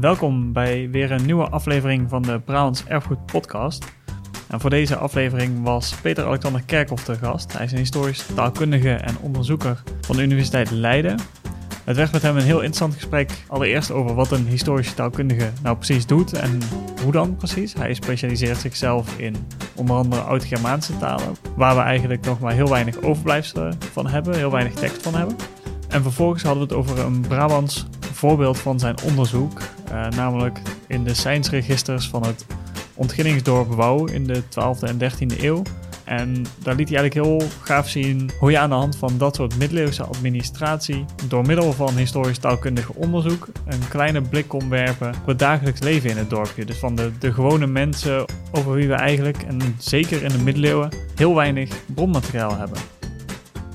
Welkom bij weer een nieuwe aflevering van de Brabants Erfgoed Podcast. En voor deze aflevering was Peter Alexander Kerkhoff te gast. Hij is een historisch taalkundige en onderzoeker van de Universiteit Leiden. Het werd met hem een heel interessant gesprek. Allereerst over wat een historische taalkundige nou precies doet en hoe dan precies. Hij specialiseert zichzelf in onder andere Oud-Germaanse talen, waar we eigenlijk nog maar heel weinig overblijfselen van hebben, heel weinig tekst van hebben. En vervolgens hadden we het over een Brabants voorbeeld van zijn onderzoek, uh, namelijk in de seinsregisters van het ontginningsdorp Wouw in de 12e en 13e eeuw. En daar liet hij eigenlijk heel gaaf zien hoe je aan de hand van dat soort middeleeuwse administratie, door middel van historisch taalkundig onderzoek, een kleine blik kon werpen op het dagelijks leven in het dorpje. Dus van de, de gewone mensen over wie we eigenlijk, en zeker in de middeleeuwen, heel weinig bronmateriaal hebben.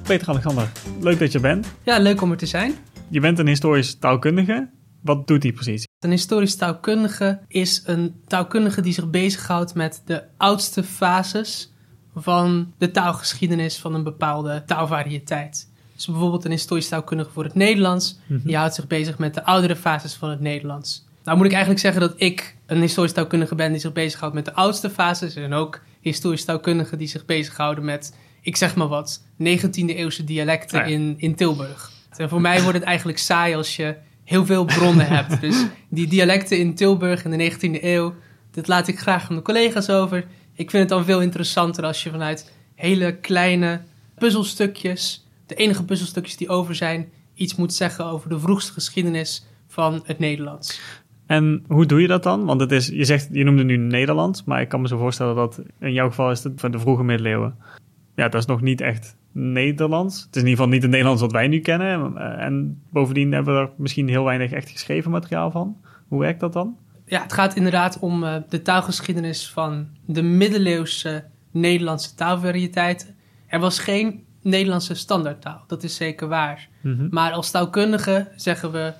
Peter Alexander, leuk dat je bent. Ja, leuk om er te zijn. Je bent een historisch taalkundige. Wat doet hij precies? Een historisch taalkundige is een taalkundige die zich bezighoudt met de oudste fases van de taalgeschiedenis van een bepaalde taalvariëteit. Dus bijvoorbeeld een historisch taalkundige voor het Nederlands, mm die houdt zich bezig met de oudere fases van het Nederlands. Nou moet ik eigenlijk zeggen dat ik een historisch taalkundige ben die zich bezighoudt met de oudste fases en ook historisch taalkundigen die zich bezighouden met, ik zeg maar wat, 19e eeuwse dialecten ah in, in Tilburg. En voor mij wordt het eigenlijk saai als je heel veel bronnen hebt. Dus die dialecten in Tilburg in de 19e eeuw, dat laat ik graag aan de collega's over. Ik vind het dan veel interessanter als je vanuit hele kleine puzzelstukjes, de enige puzzelstukjes die over zijn, iets moet zeggen over de vroegste geschiedenis van het Nederlands. En hoe doe je dat dan? Want het is, je zegt, je noemde nu Nederland, maar ik kan me zo voorstellen dat in jouw geval is het van de vroege middeleeuwen. Ja, dat is nog niet echt Nederlands. Het is in ieder geval niet het Nederlands wat wij nu kennen. En bovendien hebben we er misschien heel weinig echt geschreven materiaal van. Hoe werkt dat dan? Ja, het gaat inderdaad om uh, de taalgeschiedenis van de middeleeuwse Nederlandse taalvariëteiten. Er was geen Nederlandse standaardtaal, dat is zeker waar. Mm-hmm. Maar als taalkundige zeggen we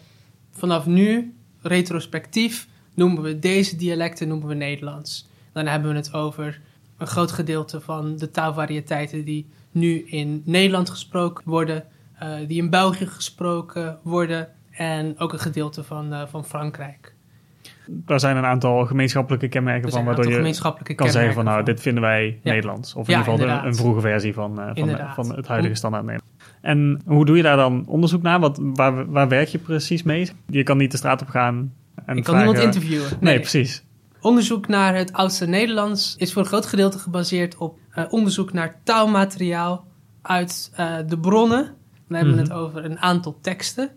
vanaf nu, retrospectief, noemen we deze dialecten noemen we Nederlands. Dan hebben we het over een groot gedeelte van de taalvariëteiten die nu in Nederland gesproken worden, uh, die in België gesproken worden en ook een gedeelte van, uh, van Frankrijk. Er zijn een aantal gemeenschappelijke kenmerken van waardoor je kan zeggen van nou, dit vinden wij ja. Nederlands. Of in ja, ieder geval een, een, vroege versie van, uh, van, van, het huidige standaard Nederlands. En hoe doe je daar dan onderzoek naar? Wat, waar, waar werk je precies mee? Je kan niet de straat op gaan en Ik kan niemand interviewen. Nee, nee precies. Onderzoek naar het oudste Nederlands is voor een groot gedeelte gebaseerd op uh, onderzoek naar taalmateriaal uit uh, de bronnen. Dan hebben we het mhm. over een aantal teksten.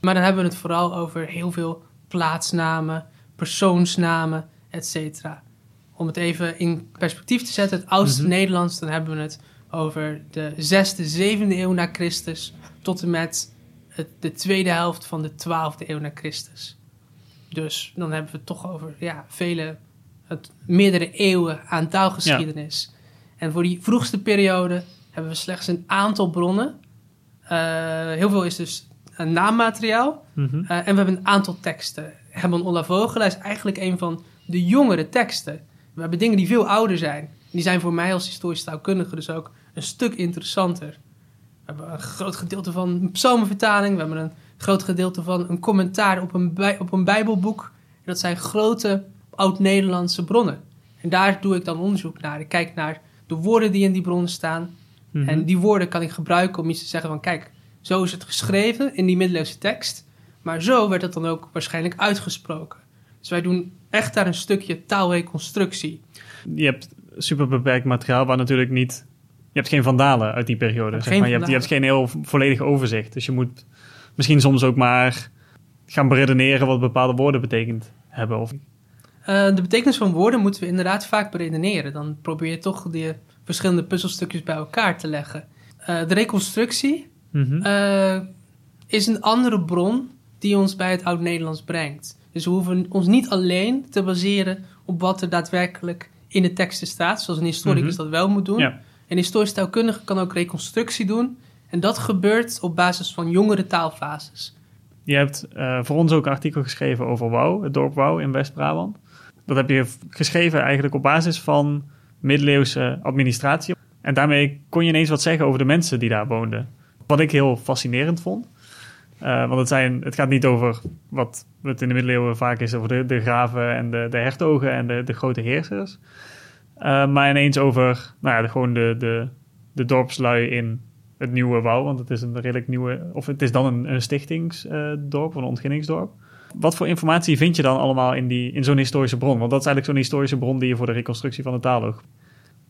Maar dan hebben we het vooral over heel veel plaatsnamen, persoonsnamen, etc. Om het even in perspectief te zetten, het oudste mm Nederlands, dan hebben we het over de 6e, 7e eeuw na Christus tot en met het, de tweede helft van de 12e eeuw na Christus. Dus dan hebben we het toch over ja, vele, het, meerdere eeuwen aan taalgeschiedenis. En voor die vroegste periode hebben we slechts een aantal bronnen. Uh, heel veel is dus een naammateriaal. Mm uh, en we hebben een aantal teksten. Herman Ola Vogela is eigenlijk een van de jongere teksten. We hebben dingen die veel ouder zijn. Die zijn voor mij als historisch taalkundige dus ook een stuk interessanter. We hebben een groot gedeelte van een psalmenvertaling. We hebben een groot gedeelte van een commentaar op een, bij, op een bijbelboek. dat zijn grote oud-Nederlandse bronnen. En daar doe ik dan onderzoek naar. Ik kijk naar de woorden die in die bronnen staan. Mhm. En die woorden kan ik gebruiken om iets te zeggen van... kijk, zo is het geschreven in die middeleeuwse tekst. Maar zo werd het dan ook waarschijnlijk uitgesproken. Dus wij doen echt daar een stukje taalreconstructie. Je hebt super beperkt materiaal waar natuurlijk niet... Je hebt geen vandalen uit die periode. Zeg maar. je, hebt, je hebt geen heel volledig overzicht. Dus je moet misschien soms ook maar gaan beredeneren wat bepaalde woorden betekend hebben. Of... Uh, de betekenis van woorden moeten we inderdaad vaak beredeneren. Dan probeer je toch die verschillende puzzelstukjes bij elkaar te leggen. Uh, de reconstructie mm uh, is een andere bron die ons bij het Oud-Nederlands brengt. Dus we hoeven ons niet alleen te baseren op wat er daadwerkelijk in de teksten staat, zoals een historicus mm dat wel moet doen. Ja. Een historisch taalkundige kan ook reconstructie doen en dat gebeurt op basis van jongere taalfases. Je hebt uh, voor ons ook een artikel geschreven over Wouw, het dorp Wouw in West-Brabant. Dat heb je geschreven eigenlijk op basis van middeleeuwse administratie. En daarmee kon je ineens wat zeggen over de mensen die daar woonden. Wat ik heel fascinerend vond. Uh, want het, zijn, het gaat niet over wat het in de middeleeuwen vaak is, over de, de graven en de, de hertogen en de, de grote heersers. Uh, maar ineens over nou ja, de, gewoon de, de, de dorpslui in het nieuwe Wouw. Want het is een redelijk nieuwe, of het is dan een, een stichtingsdorp, een ontginningsdorp. Wat voor informatie vind je dan allemaal in, die, in zo'n historische bron? Want dat is eigenlijk zo'n historische bron die je voor de reconstructie van de taal ook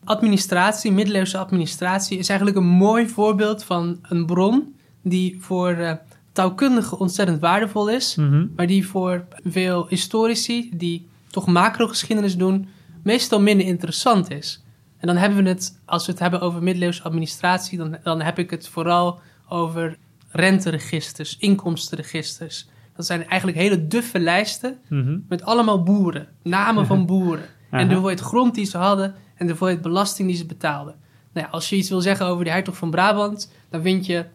administratie, middeleeuwse administratie, is eigenlijk een mooi voorbeeld van een bron die voor uh, taalkundigen ontzettend waardevol is, Mhm. maar die voor veel historici die toch macro-geschiedenis doen, meestal minder interessant is. En dan hebben we het, als we het hebben over middeleeuwse administratie, dan, dan heb ik het vooral over renteregisters, inkomstenregisters. Dat zijn eigenlijk hele duffe lijsten Mhm. met allemaal boeren, namen van boeren. En de hoeveelheid grond die ze hadden en de hoeveelheid belasting die ze betaalden. Nou ja, als je iets wil zeggen over de hertog van Brabant, dan vind je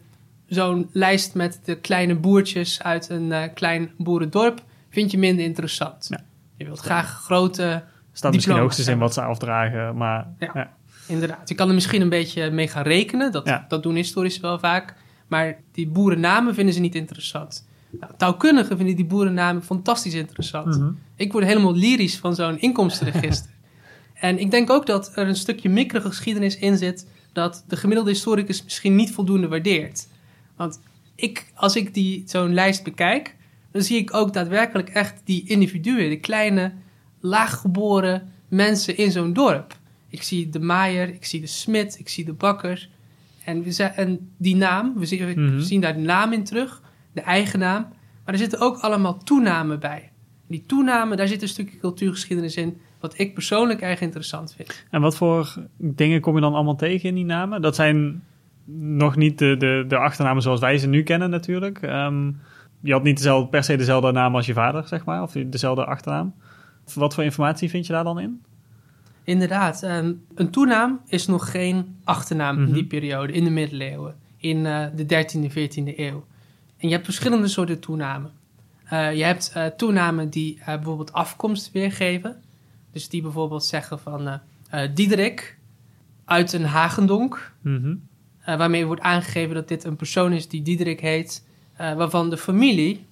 zo'n lijst met de kleine boertjes uit een eh, klein boerendorp, vind je minder interessant. Ja. Je wilt graag grote, Staat misschien hoogstens in wat ze afdragen, maar Ja. ja. inderdaad. Je kan er misschien een beetje mee gaan rekenen, dat, Ja. dat doen historici wel vaak, maar die boerennamen vinden ze niet interessant. Nou, taalkundigen vinden die boerennamen fantastisch interessant. Mhm. Ik word helemaal lyrisch van zo'n inkomstenregister. en ik denk ook dat er een stukje microgeschiedenis in zit dat de gemiddelde historicus misschien niet voldoende waardeert. Want ik, als ik die, zo'n lijst bekijk, dan zie ik ook daadwerkelijk echt die individuen, de kleine, laaggeboren mensen in zo'n dorp. Ik zie de maaier, ik zie de smid, ik zie de bakker. En, we zijn, en die naam, we zien, we Mhm. zien daar de naam in terug, de eigen naam. Maar er zitten ook allemaal toenamen bij. Die toenamen, daar zit een stukje cultuurgeschiedenis in, wat ik persoonlijk erg interessant vind. En wat voor dingen kom je dan allemaal tegen in die namen? Dat zijn nog niet de, de, de achternamen zoals wij ze nu kennen natuurlijk. Ehm, je had niet dezelfde, per se dezelfde naam als je vader, zeg maar, of dezelfde achternaam. Wat voor informatie vind je daar dan in? Inderdaad, ehm, een toenaam is nog geen achternaam Mhm. in die periode, in de middeleeuwen, in eh, de 13e, 14e eeuw. En je hebt verschillende soorten toenamen. Eh, je hebt eh, toenamen die bijvoorbeeld afkomst weergeven. Dus die bijvoorbeeld zeggen van Diederik uit een Hagendonk. Mhm. eh, waarmee wordt aangegeven dat dit een persoon is die Diederik heet, waarvan de familie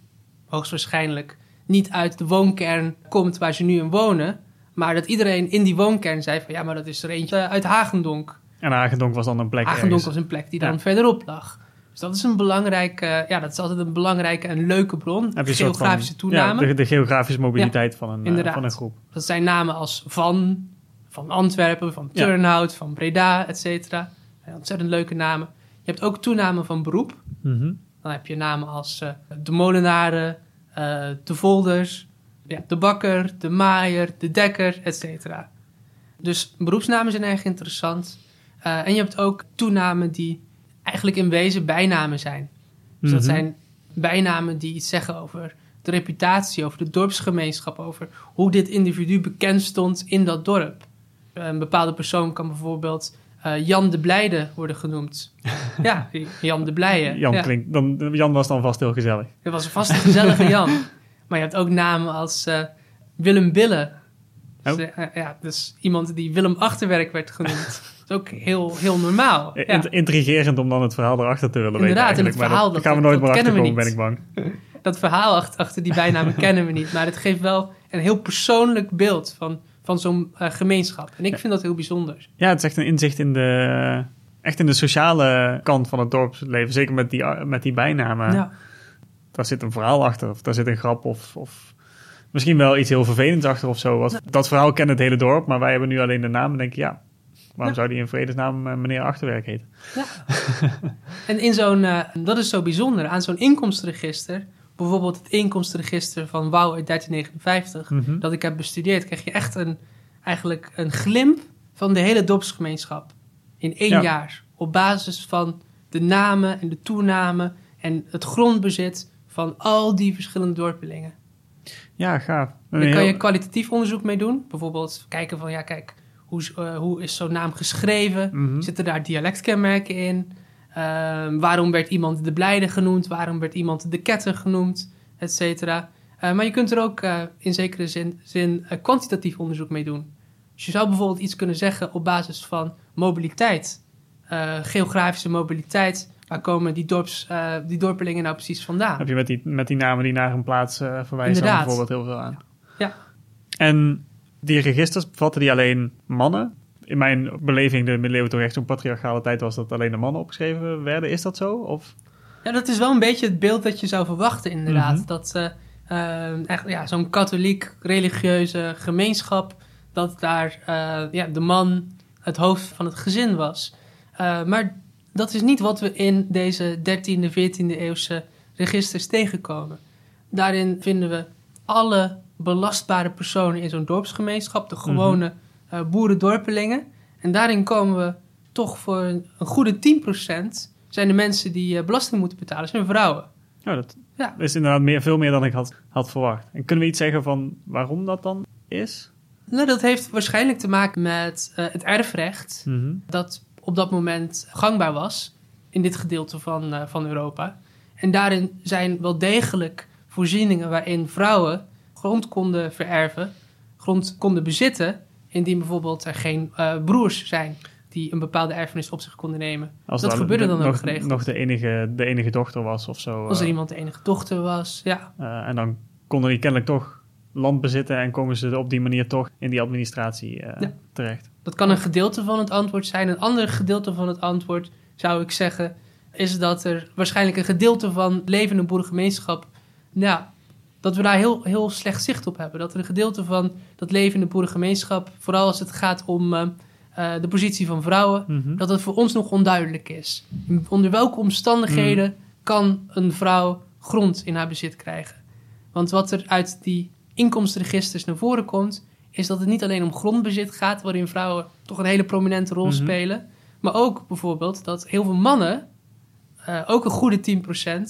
hoogstwaarschijnlijk niet uit de woonkern komt waar ze nu in wonen, maar dat iedereen in die woonkern zei van ja, maar dat is er eentje uit Hagendonk. En Hagendonk was dan een plek Hagendonk ergens. was een plek die Ja. dan verderop lag. Dus dat is een belangrijke, ja, dat is altijd een belangrijke en leuke bron. Heb je Geografische van- toenamen. Ja, de, de geografische mobiliteit van, een, eh, van een groep. Dat zijn namen als Van, van Antwerpen, van. Turnhout, van Breda, et cetera. Ontzettend leuke namen. Je hebt ook toenamen van beroep. Mhm. Dan heb je namen als eh, de molenaren, eh, de volders, ja, de bakker, de maaier, de dekker, et cetera. Dus beroepsnamen zijn erg interessant. Eh, en je hebt ook toenamen die eigenlijk in wezen bijnamen zijn. Dus dat Mhm. zijn bijnamen die iets zeggen over de reputatie, over de dorpsgemeenschap, over hoe dit individu bekend stond in dat dorp. Een bepaalde persoon kan bijvoorbeeld eh, Jan de Blijde worden genoemd. ja, Jan de Blijde. Jan, ja. klinkt, dan, Jan was dan vast heel gezellig. Het was vast een gezellige Jan. Maar je hebt ook namen als eh, Willem Bille. Dus, Oh. eh, ja, dus iemand die Willem Achterwerk werd genoemd. Dat is ook heel, heel normaal. Ja. int- Intrigerend om dan het verhaal erachter te willen Inderdaad, weten eigenlijk. verhaal, dat- daar gaan we nooit meer achter komen, ben ik bang. Dat verhaal achter, achter die bijnamen kennen we niet. Maar het geeft wel een heel persoonlijk beeld van, van zo'n eh, gemeenschap. En ik vind dat heel bijzonder. Ja, het is echt een inzicht in de, echt in de sociale kant van het dorpsleven. Zeker met die, met die bijnamen. Ja. Daar zit een verhaal achter. Of daar zit een grap of, of misschien wel iets heel vervelends achter of zo. Dat verhaal kent het hele dorp, maar wij hebben nu alleen de naam. En denk ik, ja, waarom Ja. zou die in vredesnaam eh, meneer Achterwerk heten? En in zo'n, eh, dat is zo bijzonder, aan zo'n inkomstenregister, bijvoorbeeld het inkomstenregister van Wouw uit 1359, Mhm. dat ik heb bestudeerd, krijg je echt een, eigenlijk een glimp van de hele dorpsgemeenschap in één Ja. jaar. Op basis van de namen en de toenamen en het grondbezit van al die verschillende dorpelingen. Ja, gaaf. Daar kan heel- je kwalitatief onderzoek mee doen. Bijvoorbeeld kijken van, ja kijk, hoe, is- eh, hoe is zo'n naam geschreven? Mhm. Zitten daar dialectkenmerken in? Ehm, waarom werd iemand de Blijde genoemd? Waarom werd iemand de Ketter genoemd? Et cetera. Eh, maar je kunt er ook eh, in zekere zin, zin eh, kwantitatief onderzoek mee doen. Dus je zou bijvoorbeeld iets kunnen zeggen op basis van mobiliteit. Geografische mobiliteit waar komen die, dorps, uh, die dorpelingen nou precies vandaan? Heb je met die, met die namen die naar een plaats uh, verwijzen bijvoorbeeld heel veel aan. Ja. En die registers bevatten die alleen mannen? In mijn beleving, de middeleeuwen toch echt zo'n patriarchale tijd was dat alleen de mannen opgeschreven werden. Is dat zo? Of? Ja, dat is wel een beetje het beeld dat je zou verwachten inderdaad. Mm -hmm. Dat uh, echt, ja, zo'n katholiek religieuze gemeenschap, dat daar ja, de man het hoofd van het gezin was. maar dat is niet wat we in deze 13e, 14e eeuwse registers tegenkomen. Daarin vinden we alle belastbare personen in zo'n dorpsgemeenschap, de gewone mm -hmm. Uh, boerendorpelingen. En daarin komen we toch voor een, een goede 10% zijn de mensen die uh, belasting moeten betalen, zijn vrouwen. Oh, dat ja. is inderdaad meer, veel meer dan ik had, had verwacht. En kunnen we iets zeggen van waarom dat dan is? Nou, dat heeft waarschijnlijk te maken met uh, het erfrecht. Mm -hmm. Dat op dat moment gangbaar was in dit gedeelte van, uh, van Europa. En daarin zijn wel degelijk voorzieningen waarin vrouwen grond konden vererven, grond konden bezitten, indien bijvoorbeeld er geen uh, broers zijn die een bepaalde erfenis op zich konden nemen. Als dat gebeurde dan nog, ook geregeld. nog de enige, de enige dochter was of zo. Als er uh, iemand de enige dochter was, ja. Uh, en dan konden die kennelijk toch land bezitten en komen ze op die manier toch in die administratie ja. terecht. Dat kan een gedeelte van het antwoord zijn. Een ander gedeelte van het antwoord zou ik zeggen is dat er waarschijnlijk een gedeelte van levende boerengemeenschap, nou, dat we daar heel, heel slecht zicht op hebben. Dat er een gedeelte van dat levende boerengemeenschap, vooral als het gaat om uh, uh, de positie van vrouwen, mm -hmm. dat het voor ons nog onduidelijk is. Onder welke omstandigheden mm. kan een vrouw grond in haar bezit krijgen? Want wat er uit die inkomstenregisters naar voren komt, is dat het niet alleen om grondbezit gaat, waarin vrouwen toch een hele prominente rol mm -hmm. spelen, maar ook bijvoorbeeld dat heel veel mannen, uh, ook een goede 10%, uh,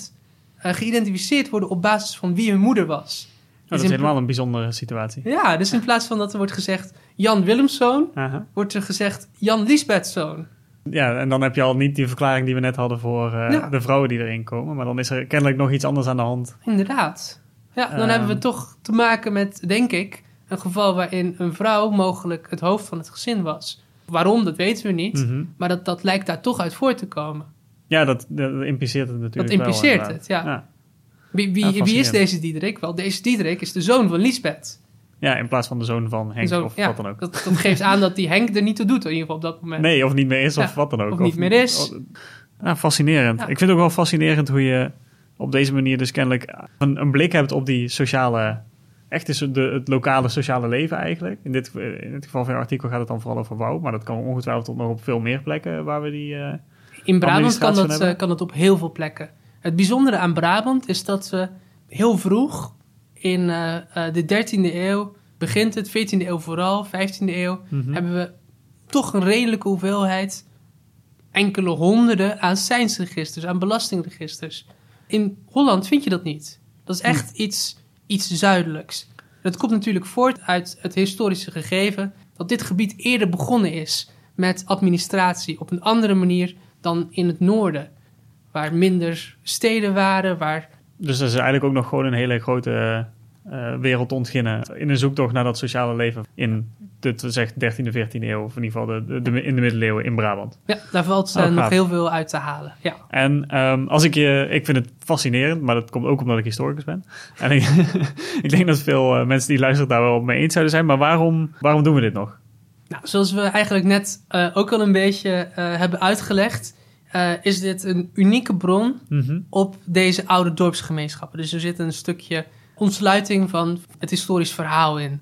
geïdentificeerd worden op basis van wie hun moeder was. Oh, dat is helemaal een bijzondere situatie. Ja, dus in plaats van dat er wordt gezegd Jan Willemszoon, wordt er gezegd Jan Liesbethzoon. Ja, en dan heb je al niet die verklaring die we net hadden voor uh, ja. de vrouwen die erin komen. Maar dan is er kennelijk nog iets anders aan de hand. Inderdaad. Ja, dan uh, hebben we toch te maken met, denk ik, een geval waarin een vrouw mogelijk het hoofd van het gezin was. Waarom, dat weten we niet. -hmm. Maar dat, dat lijkt daar toch uit voor te komen. Ja, dat, dat impliceert het natuurlijk Dat impliceert wel, het, ja. ja. Wie, wie, ja, wie, is deze Diederik? Wel, deze Diederik is de zoon van Lisbeth. Ja, in plaats van de zoon van Henk zoon, of ja, wat dan ook. Dat, dat, geeft aan dat die Henk er niet toe doet, in ieder geval op dat moment. Nee, of niet meer is, of wat dan ook. Of niet meer is. Of, fascinerend. Ik vind het ook wel fascinerend hoe je op deze manier dus kennelijk een, een blik hebt op die sociale... Echt is de, het lokale sociale leven eigenlijk. In dit, in dit geval van je artikel gaat het dan vooral over wouw. Maar dat kan ongetwijfeld nog op veel meer plekken waar we die... Uh, in Brabant kan dat, uh, kan dat op heel veel plekken. Het bijzondere aan Brabant is dat we heel vroeg in uh, uh, de 13e eeuw, begint het, 14e eeuw vooral, 15e eeuw, mm -hmm. hebben we toch een redelijke hoeveelheid, enkele honderden aan seinsregisters, aan belastingregisters. In Holland vind je dat niet. Dat is echt hm. iets, iets zuidelijks. Dat komt natuurlijk voort uit het historische gegeven dat dit gebied eerder begonnen is met administratie op een andere manier dan in het noorden. Waar minder steden waren, waar... Dus dat is eigenlijk ook nog gewoon een hele grote uh, wereld ontginnen. In een zoektocht naar dat sociale leven in de zegt 13e, 14e eeuw. Of in ieder geval de, de, in de middeleeuwen in Brabant. Ja, daar valt uh, oh, nog heel veel uit te halen. Ja. En um, als ik je... Ik vind het fascinerend, maar dat komt ook omdat ik historicus ben. En ik, ik denk dat veel uh, mensen die luisteren daar wel mee eens zouden zijn. Maar waarom, waarom doen we dit nog? Nou, zoals we eigenlijk net uh, ook al een beetje uh, hebben uitgelegd, uh, is dit een unieke bron mm -hmm. op deze oude dorpsgemeenschappen. Dus er zit een stukje ontsluiting van het historisch verhaal in,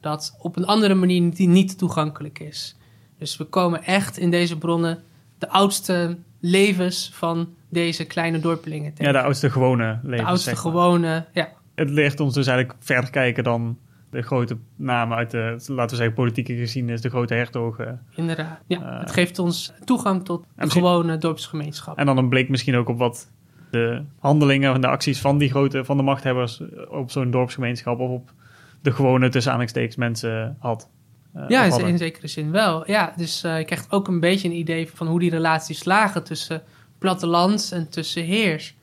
dat op een andere manier niet, niet toegankelijk is. Dus we komen echt in deze bronnen de oudste levens van deze kleine dorpelingen tegen. Ja, de oudste gewone levens. De oudste gewone, ja. Het leert ons dus eigenlijk verder kijken dan de grote namen uit de, laten we zeggen, politieke geschiedenis, de grote hertogen. Inderdaad, ja. Uh, het geeft ons toegang tot de gewone dorpsgemeenschap. En dan een blik misschien ook op wat de handelingen en de acties van die grote, van de machthebbers op zo'n dorpsgemeenschap of op de gewone, tussen aanhalingstekens, mensen had. Uh, ja, in, in, zekere zin wel. Ja, dus uh, je krijgt ook een beetje een idee van hoe die relaties lagen tussen platteland en tussen heers.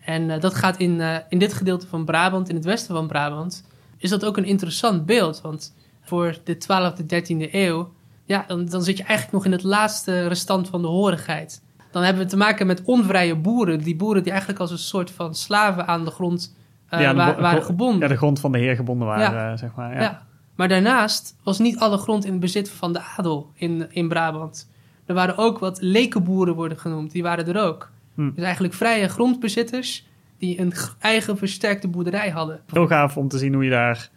En dat gaat in, in dit gedeelte van Brabant, in het westen van Brabant, is dat ook een interessant beeld. Want voor de 12e, 13e eeuw, ja, dan, dan zit je eigenlijk nog in het laatste restant van de horigheid. dan hebben we te maken met onvrije boeren. Die boeren die eigenlijk als een soort van slaven aan de grond uh, Ja, de wa- bo- waren gebonden. Ja, de grond van de heer gebonden waren, Ja. eh, zeg maar. Ja. Ja. Maar daarnaast was niet alle grond in het bezit van de adel in, in Brabant. Er waren ook wat lekenboeren worden genoemd, die waren er ook. Hm. Dus eigenlijk vrije grondbezitters die een eigen versterkte boerderij hadden. Heel gaaf om te zien hoe je daar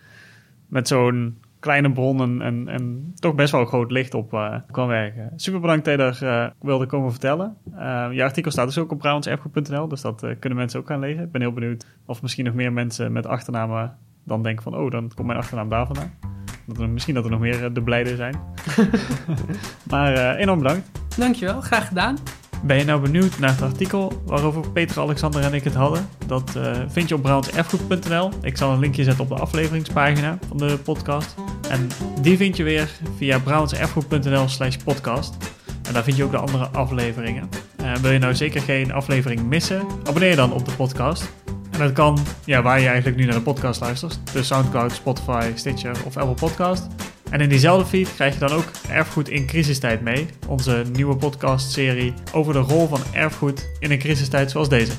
met zo'n kleine bron en, en, toch best wel groot licht op eh, kan werken. Super bedankt dat je daar eh, wilde komen vertellen. Eh, je artikel staat dus ook op brabantserfgoed.nl, dus dat kunnen mensen ook gaan lezen. Ik ben heel benieuwd of misschien nog meer mensen met achternamen dan denken van... oh, dan komt mijn achternaam daar vandaan. Dat er, misschien dat er nog meer de blijde zijn. maar enorm bedankt. Dankjewel, graag gedaan. Ben je nou benieuwd naar het artikel waarover Peter, Alexander en ik het hadden? Dat eh, vind je op brabantserfgoed.nl. Ik zal een linkje zetten op de afleveringspagina van de podcast. En die vind je weer via brabantserfgoed.nl slash podcast. En daar vind je ook de andere afleveringen. Eh, wil je nou zeker geen aflevering missen? Abonneer je dan op de podcast. En dat kan ja, waar je eigenlijk nu naar de podcast luistert. Dus Soundcloud, Spotify, Stitcher of Apple Podcast. En in diezelfde feed krijg je dan ook Erfgoed in crisistijd mee. Onze nieuwe podcastserie over de rol van erfgoed in een crisistijd zoals deze.